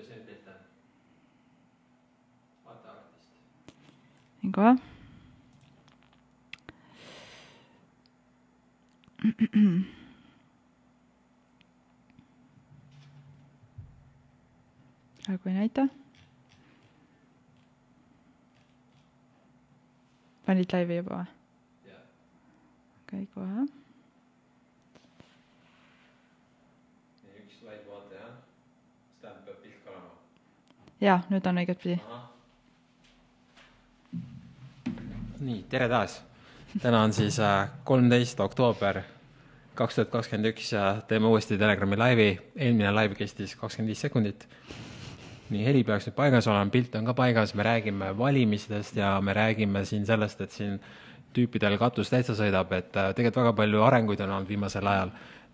kuidas nüüd pilt on? vaata artist. nii kohe praegu ei näita. panid laivi juba või? jah. okei okay,, kohe. nii, üks slaid vaata jah. siis tähendab, peab pilt ka olema. Jaa, nüüd on õiget pidi. nii, tere taas. täna on siis kolmteist oktoober kaks tuhat kakskümmend üks ja teeme uuesti Telegrami laivi. eelmine laiv kestis kakskümmend viis sekundit. nii, heli peaks nüüd paigas olema, pilt on ka paigas, me räägime valimistest ja me räägime siin sellest, et siin tüüpidel katus täitsa sõidab, et äh, tegelikult väga palju arenguid on olnud viimasel ajal.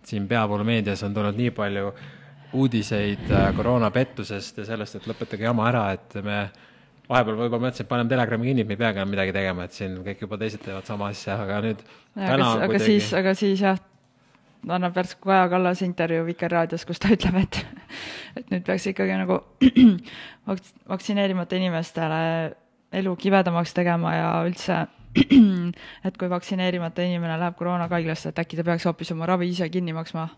siin peavoolumeedias on tulnud nii palju uudiseid äh, koroonapettusest ja sellest, et lõpetage jama ära, et me vahepeal võib-olla mõtlesin, et paneme Telegrami kinni, et me ei peagi enam midagi tegema, et siin kõik juba teised teevad sama asja, aga nüüd aga, aga kuidagi... siis, aga siis jah, annab järsku Kaja Kallas intervjuu Vikerraadios, kus ta ütleb, et et nüüd peaks ikkagi nagu vaks-, vaktsineerimata inimestele elu kibedamaks tegema ja üldse, et kui vaktsineerimata inimene läheb koroonakaiglasse, et äkki ta peaks hoopis oma ravi ise kinni maksma.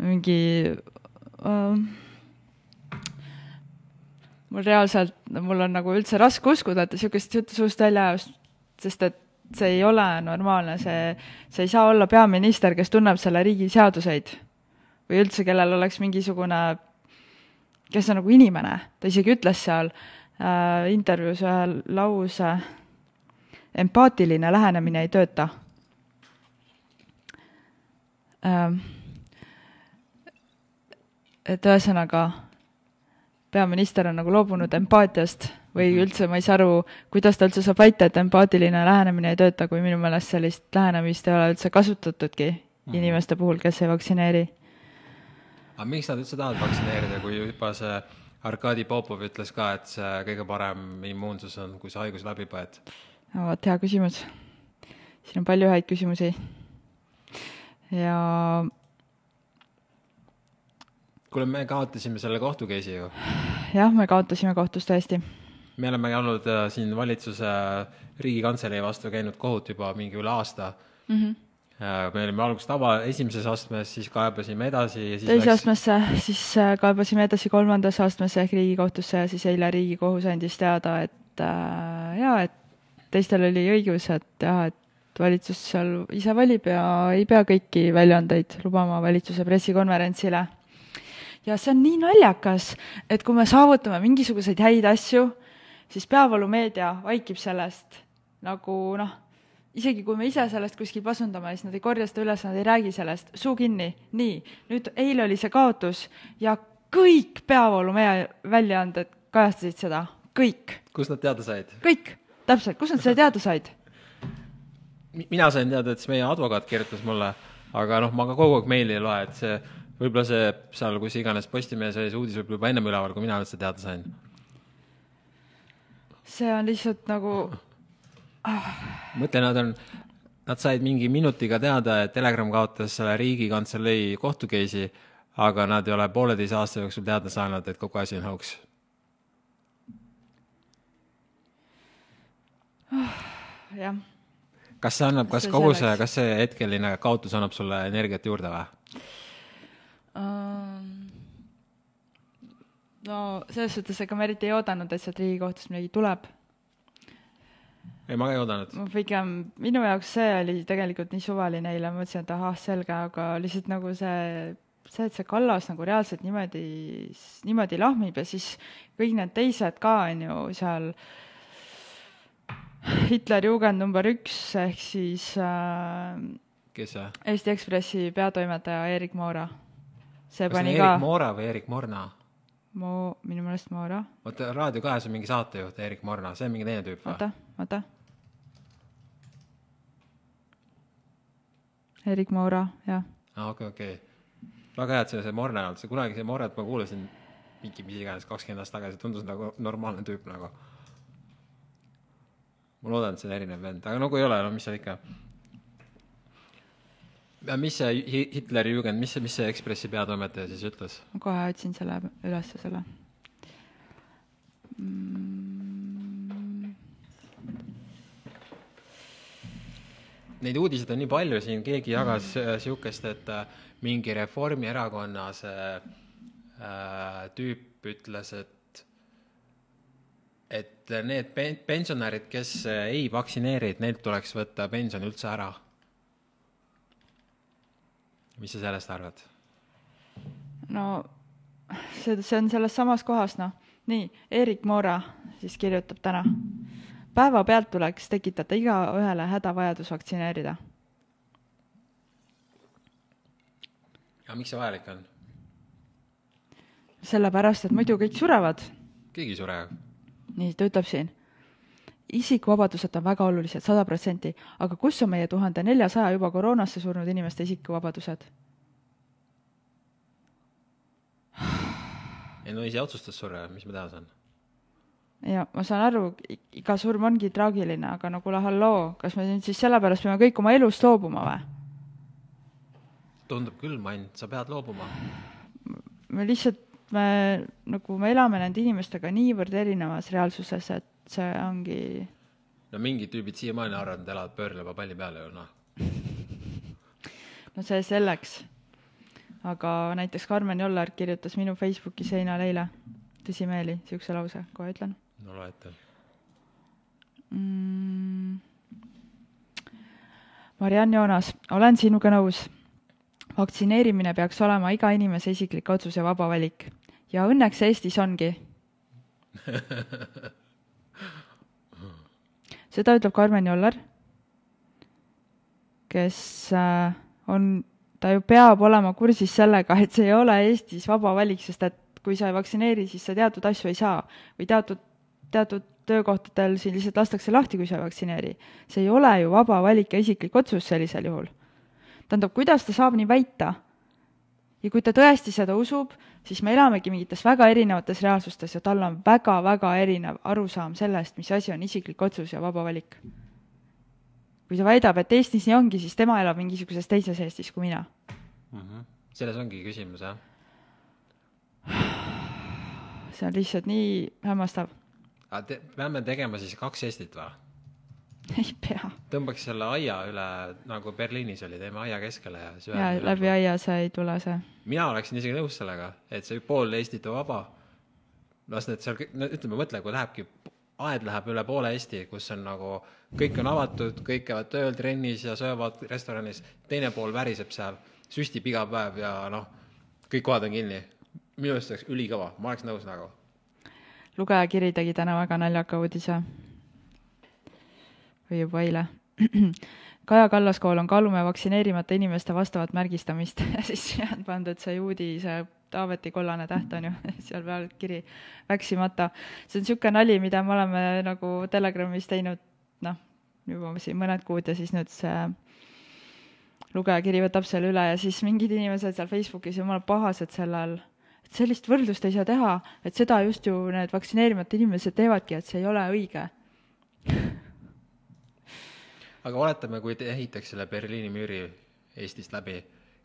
Mingi äh, mul reaalselt, mul on nagu üldse raske uskuda, et niisugust juttu suust välja ajab, sest et see ei ole normaalne, see, see ei saa olla peaminister, kes tunneb selle riigi seaduseid või üldse, kellel oleks mingisugune, kes on nagu inimene, ta isegi ütles seal äh, intervjuus ühe lause, empaatiline lähenemine ei tööta ähm,. Et ühesõnaga peaminister on nagu loobunud empaatiast või mhm. üldse ma ei saa aru, kuidas ta üldse saab väita, et empaatiline lähenemine ei tööta, kui minu meelest sellist lähenemist ei ole üldse kasutatudki mm inimeste puhul, kes ei vaktsineeri. aga miks nad üldse tahavad vaktsineerida, kui juba see Arkadi Popov ütles ka, et see kõige parem immuunsus on, kui see haigus läbi põed? no vot, hea küsimus. siin on palju häid küsimusi. ja kuule, me kaotasime selle kohtu case'i ju. jah, me kaotasime kohtus tõesti. me oleme olnud äh, siin valitsuse äh, Riigikantselei vastu käinud kohut juba mingi üle aasta mm. -hmm me olime alguses tava esimeses astmes, siis kaebasime edasi ja siis teise läks... astmesse, siis äh, kaebasime edasi kolmandasse astmesse ehk Riigikohtusse ja siis eile Riigikohus andis teada, et äh, jaa, et teistel oli õigus, et jah, et valitsus seal ise valib ja ei pea kõiki väljaandeid lubama valitsuse pressikonverentsile ja see on nii naljakas, et kui me saavutame mingisuguseid häid asju, siis peavoolumeedia vaikib sellest nagu noh, isegi kui me ise sellest kuskil pasundame, siis nad ei korja seda üles, nad ei räägi sellest, suu kinni, nii, nüüd eile oli see kaotus ja kõik peavoolumeedia väljaanded kajastasid seda, kõik. kust nad teada said? kõik, täpselt, kust nad selle teada said? mina sain teada, et siis meie advokaat kirjutas mulle, aga noh, ma ka kogu aeg meili ei loe, et see võib-olla see seal, kus iganes Postimehes oli see uudis võib-olla juba ennem üleval, kui mina üldse teada sain. see on lihtsalt nagu ah.. mõtle, nad on, nad said mingi minutiga teada, et Telegram kaotas selle Riigikantselei kohtu case'i, aga nad ei ole pooleteise aasta jooksul teada saanud, et kogu asi on hoogs jah. kas see annab, kas see kogu see, kas see hetkeline kaotus annab sulle energiat juurde või? No selles suhtes, ega ma eriti ei oodanud, et sealt Riigikohtust midagi tuleb. ei, ma ka ei oodanud. ma pigem, minu jaoks see oli tegelikult nii suvaline eile, ma mõtlesin, et ahah, selge, aga lihtsalt nagu see, see, et see Kallas nagu reaalselt niimoodi, niimoodi lahmib ja siis kõik need teised ka, on ju, seal Hitleri jugend number üks ehk siis äh, kes see? Eesti Ekspressi peatoimetaja Erik Moora see kas pani ka. Erik Moora või Erik Morna? Mo-, minu meelest Moora. oota, Raadio kahes on mingi saatejuht Erik Morna, see on mingi teine tüüp või? oota, oota. Erik Moora, jah. aa ah,, okei okay,, okei okay.. väga hea, et see, see Morna ei olnud, see kunagi see Mornat ma kuulasin mingi mis iganes kakskümmend aastat tagasi, tundus nagu normaalne tüüp nagu. ma loodan, et see on erinev vend, aga no kui ei ole, no mis seal ikka mis see Hi- Hitleri Jugend, mis see, mis see Ekspressi peatoimetaja siis ütles? ma kohe otsin selle ülesse, selle mm,. Neid uudiseid on nii palju siin, keegi jagas niisugust, et äh, mingi Reformierakonna see äh, tüüp ütles, et et need pen- pensionärid, kes äh, ei vaktsineeri, et neilt tuleks võtta pension üldse ära. Mis sa sellest arvad? no see, see on selles samas kohas, noh. nii, Erik Moora siis kirjutab täna. päevapealt tuleks tekitada igaühele hädavajadus vaktsineerida. aga miks see vajalik on? sellepärast, et muidu kõik surevad. keegi ei sure. nii, ta ütleb siin. Isikuvabadused on väga olulised, sada protsenti, aga kus on meie tuhande neljasaja juba koroonasse surnud inimeste isikuvabadused? ei no ise otsustas surra, mis ma teha saan? ja ma saan aru, iga surm ongi traagiline, aga no kuule, halloo, kas me nüüd siis sellepärast peame kõik oma elust loobuma või? tundub küll, Mann, sa pead loobuma. me lihtsalt, me nagu, me elame nende inimestega niivõrd erinevas reaalsuses, et see ongi, no mingid tüübid siiamaani arvavad, et elavad pöörleva palli peal ju noh. no see selleks. aga näiteks Karmen Joller kirjutas minu Facebooki seinale eile, tõsimeeli, niisuguse lause, kohe ütlen no loe ette. mm.. Mariann Joonas, olen sinuga nõus. vaktsineerimine peaks olema iga inimese isiklik otsus ja vaba valik ja õnneks Eestis ongi. seda ütleb Karmen Joller, kes äh, on, ta ju peab olema kursis sellega, et see ei ole Eestis vaba valik, sest et kui sa ei vaktsineeri, siis sa teatud asju ei saa või teatud, teatud töökohtadel sind lihtsalt lastakse lahti, kui sa ei vaktsineeri. see ei ole ju vaba valik ja isiklik otsus sellisel juhul. tähendab, kuidas ta saab nii väita? Ja kui ta tõesti seda usub, siis me elamegi mingites väga erinevates reaalsustes ja tal on väga-väga erinev arusaam sellest, mis asi on isiklik otsus ja vaba valik. kui ta väidab, et Eestis nii ongi, siis tema elab mingisuguses teises Eestis kui mina. selles ongi küsimus jah. see on lihtsalt nii hämmastav. aga te, peame tegema siis kaks Eestit või? ei pea. tõmbaks selle aia üle, nagu Berliinis oli, teeme aia keskele ja siis ja läbi aia see ei tule see. mina oleksin isegi nõus sellega, et see pool Eestit on vaba. las need seal, no ütleme, mõtle, kui lähebki, aed läheb üle poole Eesti, kus on nagu, kõik on avatud, kõik käivad tööl, trennis ja söövad restoranis, teine pool väriseb seal, süstib iga päev ja noh, kõik kohad on kinni. minu arust oleks ülikõva, ma oleks nõus nagu. lugejakiri tegi täna väga naljaka uudise. Või juba eile. Kaja Kallas kool on kaalume vaktsineerimata inimeste vastavat märgistamist siis on pandud see juudi, see Taaveti kollane täht on ju, seal peal kiri väksimata. see on niisugune nali, mida me oleme nagu Telegramis teinud noh, juba siin mõned kuud ja siis nüüd see lugejakiri võtab selle üle ja siis mingid inimesed seal Facebookis jumala pahased selle all et sellist võrdlust ei saa teha, et seda just ju need vaktsineerimata inimesed teevadki, et see ei ole õige. Aga oletame, kui te ehitaks selle Berliini müüri Eestist läbi,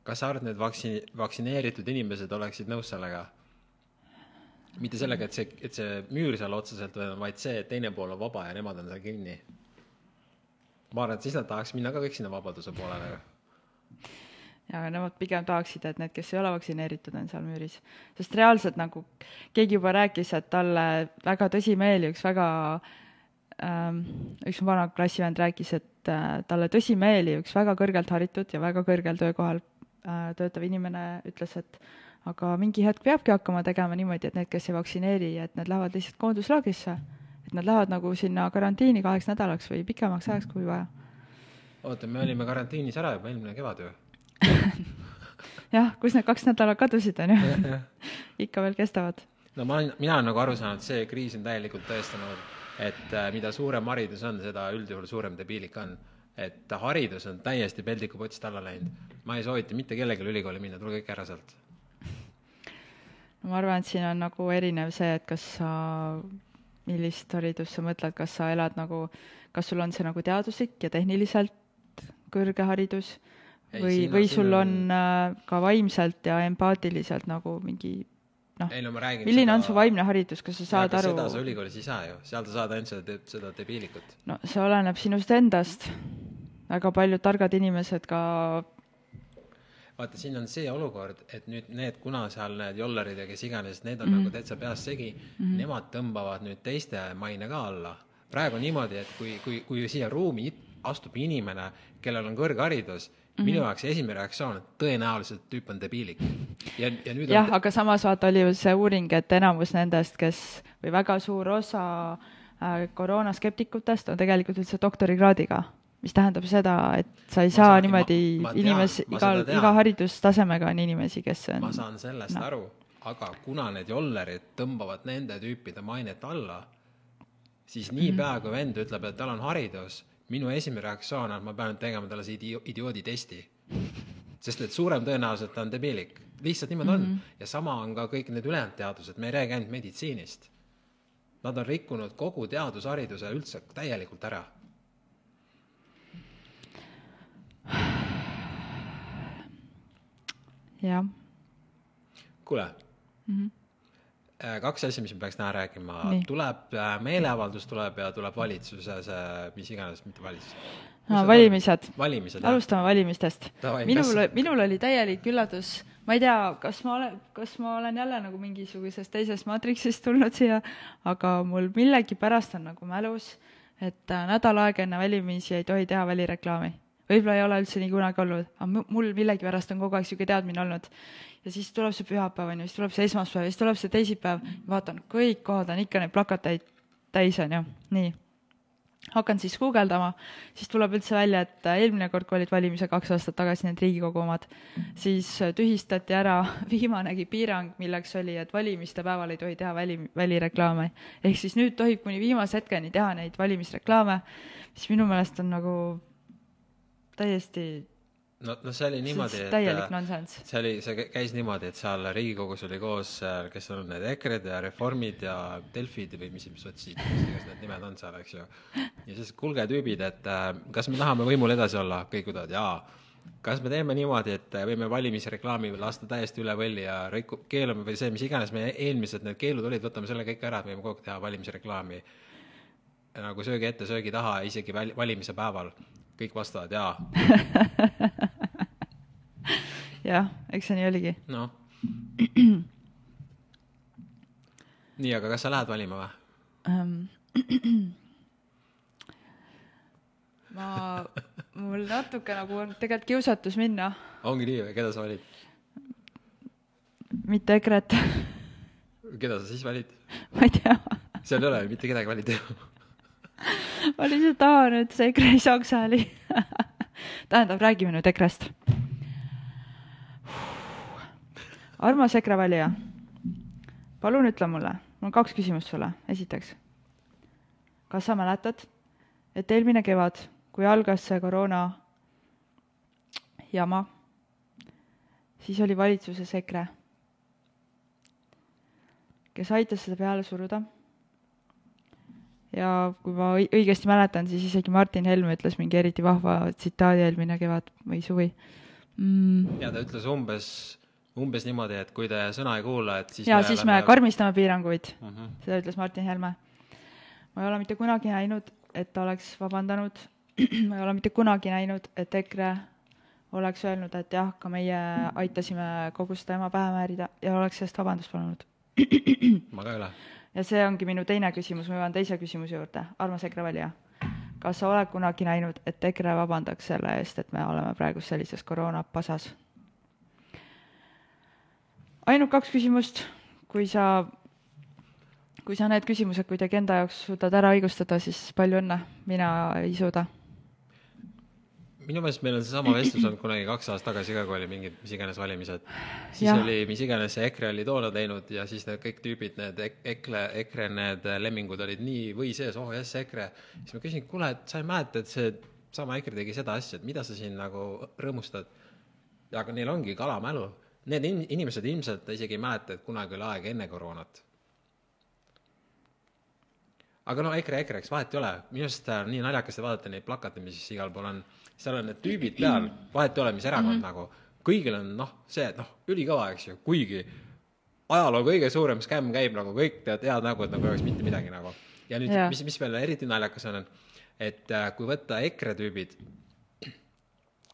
kas sa arvad, need vaktsi-, vaktsineeritud inimesed oleksid nõus sellega? mitte sellega, et see, et see müür seal otseselt on, vaid see, et teine pool on vaba ja nemad on seal kinni. ma arvan, et siis nad tahaks minna ka kõik sinna vabaduse poolele. ja nemad pigem tahaksid, et need, kes ei ole vaktsineeritud, on seal müüris. sest reaalselt nagu keegi juba rääkis, et talle väga tõsimeeli üks väga ähm,, üks mu vana klassivend rääkis, et äh, talle tõsimeeli üks väga kõrgelt haritud ja väga kõrgel töökohal äh, töötav inimene ütles, et aga mingi hetk peabki hakkama tegema niimoodi, et need, kes ei vaktsineeri, et need lähevad lihtsalt koonduslaagrisse. et nad lähevad nagu sinna karantiini kaheks nädalaks või pikemaks ajaks, kui vaja. oota, me olime karantiinis ära juba eelmine kevad ju. jah, kus need kaks nädalat kadusid, on ju. ikka veel kestavad no ma olen, mina olen nagu aru saanud, see kriis on täielikult tõestanud, et äh, mida suurem haridus on, seda üldjuhul suurem debiilik on. et haridus on täiesti peldikupotist alla läinud. ma ei soovita mitte kellelegi ülikooli minna, tulge kõik ära sealt. ma arvan, et siin on nagu erinev see, et kas sa, millist haridust sa mõtled, kas sa elad nagu, kas sul on see nagu teaduslik ja tehniliselt kõrge haridus või või sul on- on äh, ka vaimselt ja empaatiliselt nagu mingi noh, milline on su vaimne haridus, kas sa saad aru seda, sa ülikoolis ei saa ju, seal sa saad ainult seda, seda debiilikut. no see oleneb sinust endast. väga paljud targad inimesed ka vaata, siin on see olukord, et nüüd need, kuna seal need jollerid ja kes iganes, need on mm -hmm. nagu täitsa peast segi mm, -hmm. nemad tõmbavad nüüd teiste maine ka alla. praegu on niimoodi, et kui, kui, kui siia ruumi astub inimene, kellel on kõrgharidus. Minu jaoks esimene reaktsioon, et tõenäoliselt tüüp on debiilik. ja, ja nüüd jah, on, aga samas vaata oli ju see uuring, et enamus nendest, kes või väga suur osa äh, koroonaskeptikutest on tegelikult üldse doktorikraadiga, mis tähendab seda, et sa ei Ma saa saan- niimoodi inimes-, igal iga haridustasemega on inimesi, kes on ma saan sellest no. aru, aga kuna need jollerid tõmbavad nende tüüpide mainet alla, siis niipea Mhm. kui vend ütleb, et tal on haridus, minu esimene reaktsioon on, et ma pean tegema talle see idio-, idioodi testi. sest et suurem tõenäoselt ta on debiilik, lihtsalt niimoodi mm -hmm. Mhm. on ja sama on ka kõik need ülejäänud teadused, me ei räägi ainult meditsiinist. Nad on rikkunud kogu teadushariduse üldse täielikult ära. jah, kuule Mhm. mm, -hmm. Kaks asja, mis me peaks täna rääkima tuleb äh, meeleavaldus tuleb ja tuleb valitsuse see, mis iganes, mitte valitsus. valimised. valimised, jah. alustame valimistest minul minul oli täielik üllatus, ma ei tea, kas ma olen, kas ma olen jälle nagu mingisugusest teisest maatriksist tulnud siia, aga mul millegipärast on nagu mälus, et äh, nädal aega enne valimisi ei tohi teha välireklaami. Võib-olla ei ole üldse nii kunagi olnud, aga mu- mul millegipärast on kogu aeg niisugune teadmine olnud. ja siis tuleb see pühapäev, on ju, siis tuleb see esmaspäev ja siis tuleb see teisipäev, vaatan, kõik kohad on ikka neid plakateid täis, on ju, nii hakkan siis guugeldama, siis tuleb üldse välja, et äh, eelmine kord, kui olid valimised kaks aastat tagasi, need Riigikogu omad, siis äh, tühistati ära viimanegi piirang, milleks oli, et valimiste päeval ei tohi teha väli, välireklaame. ehk siis nüüd tohib kuni viimase hetkeni teha neid valimisreklaame, mis minu meelest on nagu täiesti, no, no see oli niimoodi, et see oli, see kä- käis niimoodi, et seal Riigikogus oli koos, kes on need EKRE-d ja Reformid ja Delfid või mis, mis sotsid, mis iganes need nimed on seal, eks ju. ja siis, kuulge tüübid, et äh, kas me tahame võimul edasi olla, kõik ütlevad jaa. kas me teeme niimoodi, et äh, võime valimisreklaami lasta täiesti üle võlli ja riku-, keelame või see, mis iganes meie eelmised need keelud olid, võtame selle kõik ära, et võime kogu aeg teha valimisreklaami nagu söögi ette, söögi taha, isegi väl-, valimise päeval. Kõik vastavad jaa, jah, eks see nii oligi. noh. nii, aga kas sa lähed valima või? Ähm, ma, mul natuke nagu on tegelikult kiusatus minna, ongi nii või, keda sa valid? mitte EKRE-t, keda sa siis valid? ma ei tea seal ei ole mitte kedagi valida. ma lihtsalt tahan, et see EKRE ei saaks hääli. tähendab, räägime nüüd EKRE-st. armas EKRE valija, palun ütle mulle, mul on kaks küsimust sulle, esiteks. kas sa mäletad, et eelmine kevad, kui algas see koroona jama, siis oli valitsuses EKRE, kes aitas seda peale suruda ja kui ma õi- õigesti mäletan, siis isegi Martin Helme ütles mingi eriti vahva tsitaadi eelmine kevad või suvi mm,. ja ta ütles umbes, umbes niimoodi, et kui te sõna ei kuula, et siis ja siis me oleme- karmistame piiranguid, mm. -hmm. seda ütles Martin Helme. ma ei ole mitte kunagi näinud, et ta oleks vabandanud, ma ei ole mitte kunagi näinud, et EKRE oleks öelnud, et jah, ka meie aitasime kogu seda ema pähe määrida ja oleks sellest vabandust palunud. ma ka ei ole. Ja see ongi minu teine küsimus, ma jõuan teise küsimuse juurde, armas EKRE valija. kas sa oled kunagi näinud, et EKRE vabandaks selle eest, et me oleme praegu sellises koroonapasas? ainult kaks küsimust, kui sa, kui sa need küsimused kuidagi enda jaoks suudad ära õigustada, siis palju õnne, mina ei suuda. Minu meelest meil on seesama vestlus olnud kunagi kaks aastat tagasi ka, kui oli mingid mis iganes valimised. siis ja. oli mis iganes see EKRE oli toona teinud ja siis need kõik tüübid, need ek- EKRE, EKRE need lemmingud olid nii või sees, oh jess, EKRE. siis ma küsin, kuule, et sa ei mäleta, et see sama EKRE tegi seda asja, et mida sa siin nagu rõõmustad. aga neil ongi kalamälu. Need in- inimesed ilmselt isegi ei mäleta, et kunagi oli aeg enne koroonat. Aga no EKRE, EKRE, eks vahet ei ole, minu arust äh, nii naljakas vaadata neid plakate, mis igal pool on, seal on need tüübid peal, vahet ei ole, mis erakond mm -hmm. nagu, kõigil on noh, see, et noh, ülikõva, eks ju, kuigi ajaloo kõige suurem skämm käib nagu kõik teevad head nägu, et nagu ei oleks mitte midagi nagu. ja nüüd, mis, mis veel eriti naljakas on, et äh, kui võtta EKRE tüübid,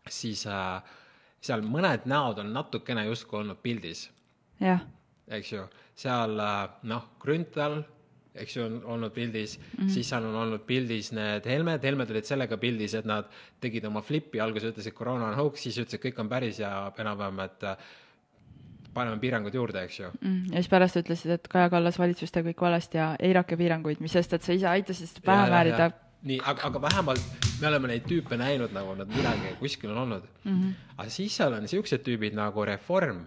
siis äh, seal mõned näod on natukene justkui olnud pildis. eks ju, seal äh, noh, Grünthal eks ju, on olnud pildis mm, -hmm. siis seal on olnud pildis need Helmed, Helmed olid sellega pildis, et nad tegid oma flipi, alguses ütlesid koroona on hoax, siis ütlesid, kõik on päris ja enam-vähem, et äh, paneme piirangud juurde, eks ju mm,. ja siis pärast ütlesid, et Kaja Kallas valitsus teeb kõik valesti ja eirake piiranguid, mis sest, et sa ise aitasid seda pähe määrida. nii, aga, aga vähemalt me oleme neid tüüpe näinud, nagu nad midagi kuskil on olnud mm. -hmm. aga siis seal on siuksed tüübid nagu Reform,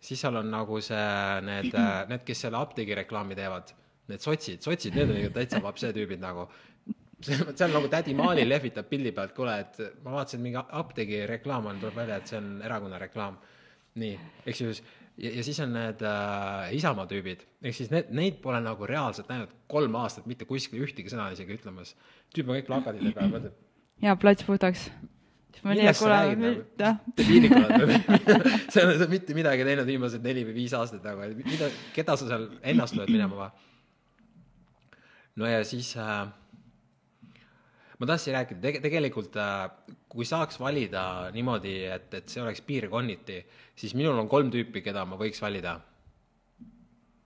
siis seal on nagu see, need, need, kes selle apteegireklaami teevad need sotsid, sotsid, need on ikka täitsa vapse tüübid nagu. see on nagu tädi Maali lehvitab pildi pealt, kuule, et ma vaatasin, mingi apteegi reklaam on, tuleb välja, et see on erakonna reklaam. nii, eks ju, ja, ja siis on need äh, Isamaa tüübid, ehk siis need, neid pole nagu reaalselt näinud kolm aastat mitte kuskil ühtegi sõna isegi ütlemas. tüüp on kõik plakatite peal, mõtleb. jaa, plats puhtaks millest sa räägid nagu, debiilik oled sa ei ole mitte midagi teinud viimased neli või viis aastat nagu, mida, keda sa seal ennast lööd minema või? No ja siis äh, ma tahtsin rääkida tege,, tegelikult äh, kui saaks valida niimoodi, et, et see oleks piirkonniti, siis minul on kolm tüüpi, keda ma võiks valida.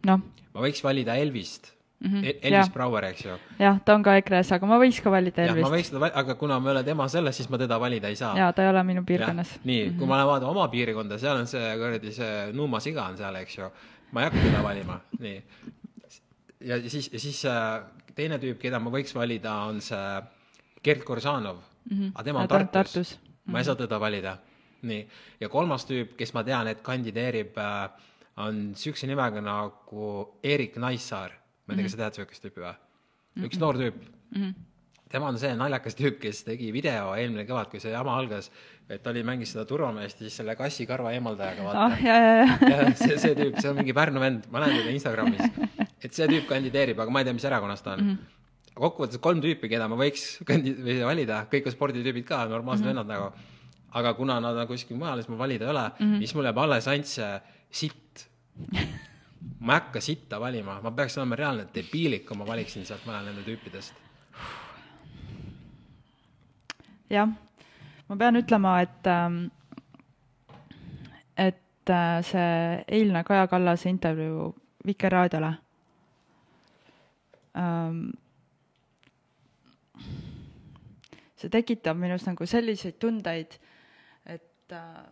noh? ma võiks valida Elvist mm. -hmm, Elvis ja. Brouer, eks ju. jah, ta on ka EKRE-s, aga ma võiks ka valida Elvist. ma võiks teda, aga kuna ma ei ole tema selles, siis ma teda valida ei saa. jaa, ta ei ole minu piirkonnas. nii mm, -hmm. kui ma lähen vaatan oma piirkonda, seal on see kuradi see Nuuma siga on seal, eks ju. ma ei hakka teda valima, nii. ja siis, ja siis äh, teine tüüp, keda ma võiks valida, on see Gerd Koržanov mm, -hmm. aga tema on Tartus, Tartus.. Mm -hmm. ma ei saa teda valida. nii, ja kolmas tüüp, kes ma tean, et kandideerib äh,, on siukse nimega nagu Erik Naissaar. ma ei tea, kas sa tead siukest tüüpi või? üks noor tüüp mm. -hmm tema on see naljakas tüüp, kes tegi video eelmine kevad, kui see jama algas, et oli, mängis seda turvameest ja siis selle kassi karva eemaldajaga, vaata ah,. see, see tüüp, see on mingi Pärnu vend, ma näen teda Instagramis et see tüüp kandideerib, aga ma ei tea, mis erakonnas ta on mm. -hmm kokkuvõttes kolm tüüpi, keda ma võiks kandi-, või valida, kõik on sporditüübid ka, normaalsed mm -hmm. vennad nagu. aga kuna nad on kuskil mujal, siis mul valida ei ole mm, -hmm. siis mul jääb alles ainult see sitt ma ei hakka sitta valima, ma peaks olema reaalne debiilik, kui ma valiksin sealt mõne nende tüüpidest. jah, ma pean ütlema, et ähm, et äh, see eilne Kaja Kallase intervjuu Vikerraadiole. See tekitab minus nagu selliseid tundeid, et äh,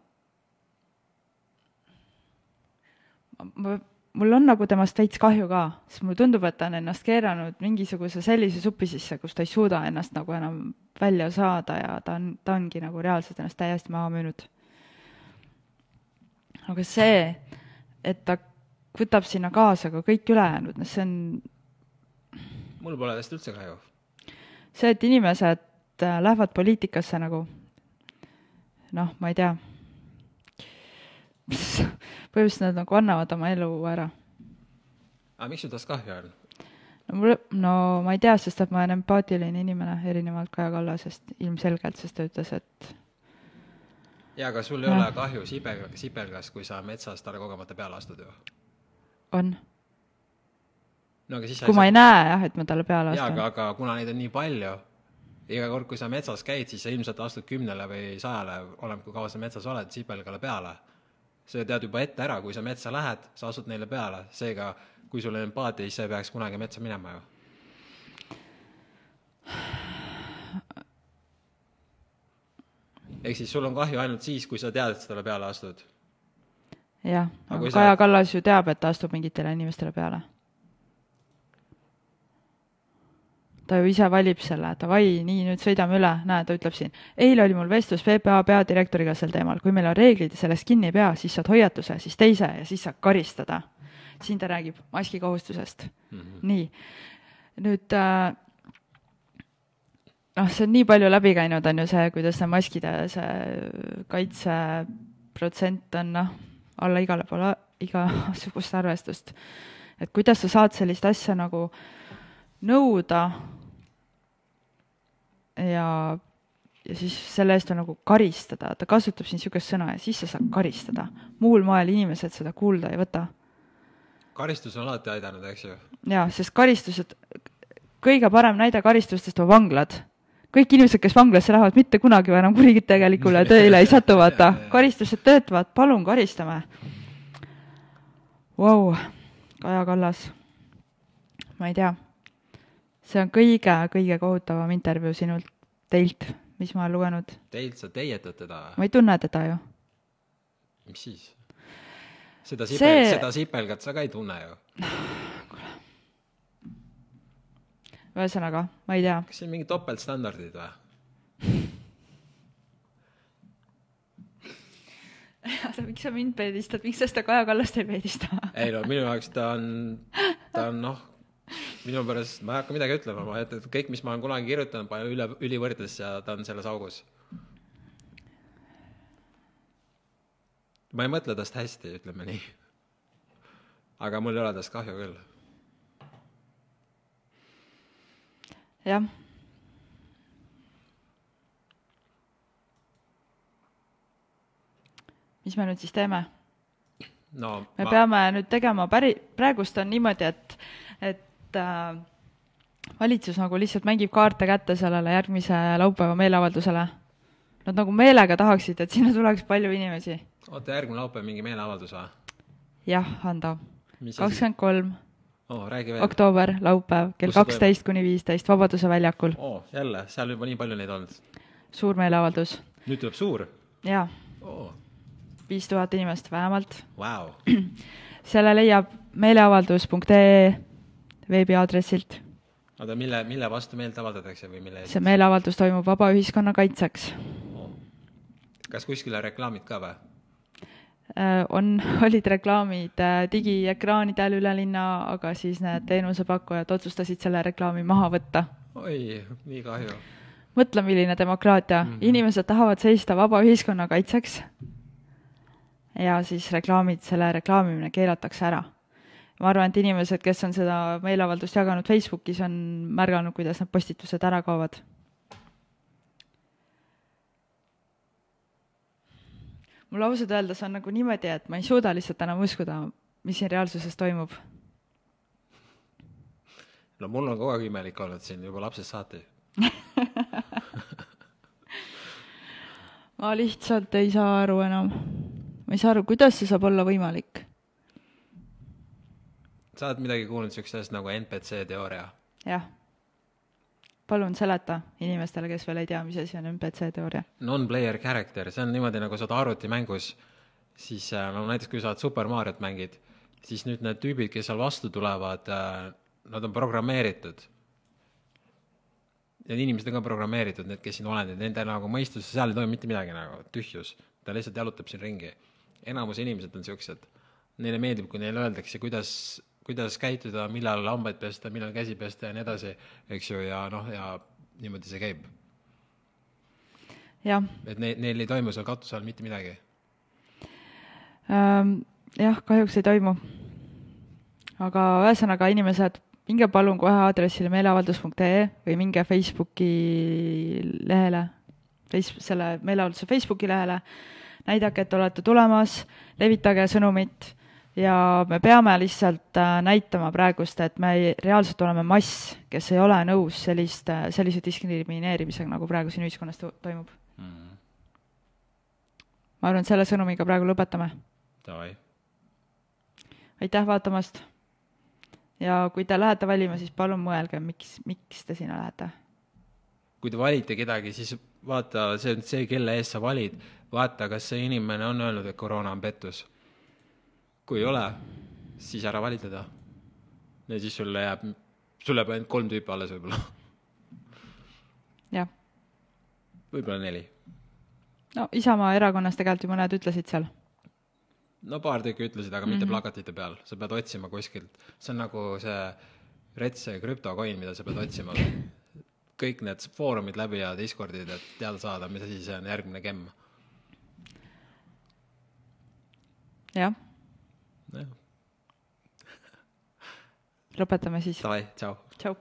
ma, mul on nagu temast veits kahju ka, sest mulle tundub, et ta on ennast keeranud mingisuguse sellise supi sisse, kus ta ei suuda ennast nagu enam välja saada ja ta on, ta ongi nagu reaalselt ennast täiesti maha müünud. aga see, et ta võtab sinna kaasa ka kõik ülejäänud, noh, see on mul pole sellest üldse kahju. see, et inimesed äh, lähevad poliitikasse nagu noh, ma ei tea, põhimõtteliselt nad nagu annavad oma elu ära. aga miks sul tast kahju on? no mul, no ma ei tea, sest et ma olen empaatiline inimene, erinevalt Kaja Kallasest ilmselgelt, sest ta ütles, et jaa, aga sul ei ja. ole kahju sibel, sibelgast, kui sa metsas talle kogemata peale astud ju? on no aga siis kui ma ei näe jah, et ma talle peale astun. jaa, aga, aga kuna neid on nii palju, iga kord, kui sa metsas käid, siis sa ilmselt astud kümnele või sajale, oleneb, kui kaua sa metsas oled, sipelgale peale. sa tead juba ette ära, kui sa metsa lähed, sa astud neile peale, seega kui sul on empaatia, siis sa ei peaks kunagi metsa minema ju. ehk siis sul on kahju ainult siis, kui sa tead, et sa talle peale astud. jah, aga Kaja sa... Kallas ju teab, et ta astub mingitele inimestele peale ta ju ise valib selle, davai, nii, nüüd sõidame üle, näe, ta ütleb siin, eile oli mul vestlus PPA peadirektoriga sel teemal, kui meil on reeglid ja sellest kinni ei pea, siis saad hoiatuse, siis teise ja siis saad karistada. siin ta räägib maskikohustusest mm. -hmm. nii, nüüd äh, noh, see on nii palju läbi käinud, on ju see, kuidas see maskide see kaitseprotsent on noh, alla igale poole, igasugust arvestust. et kuidas sa saad sellist asja nagu nõuda ja, ja siis selle eest on nagu karistada, ta kasutab siin niisugust sõna ja siis sa saad karistada. muul moel inimesed seda kuulda ei võta. karistus on alati aidanud, eks ju? jaa, sest karistused, kõige parem näide karistustest on vanglad. kõik inimesed, kes vanglasse lähevad, mitte kunagi enam kuritegelikule tööle ei satu, vaata. karistused töötavad, palun karistame. Vau, Kaja Kallas, ma ei tea see on kõige-kõige kohutavam intervjuu sinult, teilt, mis ma olen lugenud. Teilt, sa teietad teda või? ma ei tunne teda ju. mis siis? seda sipel see..., seda sipelgat sa ka ei tunne ju. ühesõnaga, ma ei tea. kas siin mingid topeltstandardid või? miks sa mind peedistad, miks sa seda Kaja Kallast ei peedista? ei no minu jaoks ta on, ta on noh minu pärast, ma ei hakka midagi ütlema, ma et kõik, mis ma olen kunagi kirjutanud, panen üle, ülivõrdesse ja ta on selles augus. ma ei mõtle tast hästi, ütleme nii. aga mul ei ole tast kahju küll. jah. mis me nüüd siis teeme? no me ma... peame nüüd tegema päri-, praegust on niimoodi, et, et äh, valitsus nagu lihtsalt mängib kaarte kätte sellele järgmise laupäeva meeleavaldusele. Nad nagu meelega tahaksid, et sinna tuleks palju inimesi. oota, järgmine laupäev mingi meeleavaldus või? jah, Hando. kakskümmend kolm oh, oktoober, laupäev, kell kaksteist kuni viisteist Vabaduse väljakul oh,. jälle, seal juba nii palju neid olnud? suur meeleavaldus. nüüd tuleb suur? jaa oh.. viis tuhat inimest vähemalt wow.. selle leiab meeleavaldus.ee veebiaadressilt. oota, mille, mille vastu meelt avaldatakse või mille see meeleavaldus toimub vaba ühiskonna kaitseks oh.. kas kuskile reklaamid ka või? Äh, on, olid reklaamid äh, digiekraanidel üle linna, aga siis need teenusepakkujad otsustasid selle reklaami maha võtta. oi, nii kahju. mõtle, milline demokraatia mm, -hmm. inimesed tahavad seista vaba ühiskonna kaitseks ja siis reklaamid, selle reklaamimine keelatakse ära ma arvan, et inimesed, kes on seda meeleavaldust jaganud Facebookis, on märganud, kuidas need postitused ära kaovad. mul ausalt öeldes on nagu niimoodi, et ma ei suuda lihtsalt enam uskuda, mis siin reaalsuses toimub. no mul on kogu aeg imelik olnud siin juba lapsest saati ma lihtsalt ei saa aru enam. ma ei saa aru, kuidas see saab olla võimalik sa oled midagi kuulnud niisugusest asjast nagu NPC teooria? jah. palun seleta inimestele, kes veel ei tea, mis asi on NPC teooria. Non-player character, see on niimoodi, nagu sa oled arvutimängus, siis äh, no näiteks kui sa oled Super Mariot mängid, siis nüüd need tüübid, kes seal vastu tulevad, äh, nad on programmeeritud. Need inimesed on ka programmeeritud, need, kes siin olendid, nende nagu mõistus, seal ei toimu mitte midagi nagu, tühjus. ta lihtsalt jalutab siin ringi. enamus inimesed on niisugused, neile meeldib, kui neile öeldakse, kuidas kuidas käituda, millal hambaid pesta, millal käsi pesta ja nii edasi, eks ju, ja noh, ja niimoodi see käib. et ne-, neil ei toimu seal katuse all mitte midagi ähm,? jah, kahjuks ei toimu. aga ühesõnaga, inimesed, minge palun kohe aadressile meeleavaldus.ee või minge Facebooki lehele, selle meeleavalduse Facebooki lehele, näidake, et olete tulemas, levitage sõnumit ja me peame lihtsalt äh, näitama praegust, et me reaalselt oleme mass, kes ei ole nõus sellist, äh, sellise diskrimineerimisega, nagu praegu siin ühiskonnas to toimub mm. -hmm. ma arvan, et selle sõnumiga praegu lõpetame. aitäh vaatamast! ja kui te lähete valima, siis palun mõelge, miks, miks te sinna lähete. kui te valite kedagi, siis vaata, see on see, kelle eest sa valid, vaata, kas see inimene on öelnud, et koroona on pettus kui ei ole, siis ära vali teda. ja siis sulle jääb, sul jääb ainult kolm tüüpi alles võib-olla. jah. võib-olla neli. no Isamaa erakonnas tegelikult ju mõned ütlesid seal. no paar tükki ütlesid, aga mm -hmm. mitte plakatite peal, sa pead otsima kuskilt, see on nagu see retse krüptokoin, mida sa pead otsima. kõik need foorumid läbi ja Discordid, et teada saada, mis asi see on, järgmine gemm. jah lõpetame siis. Davai, tšau. tšau.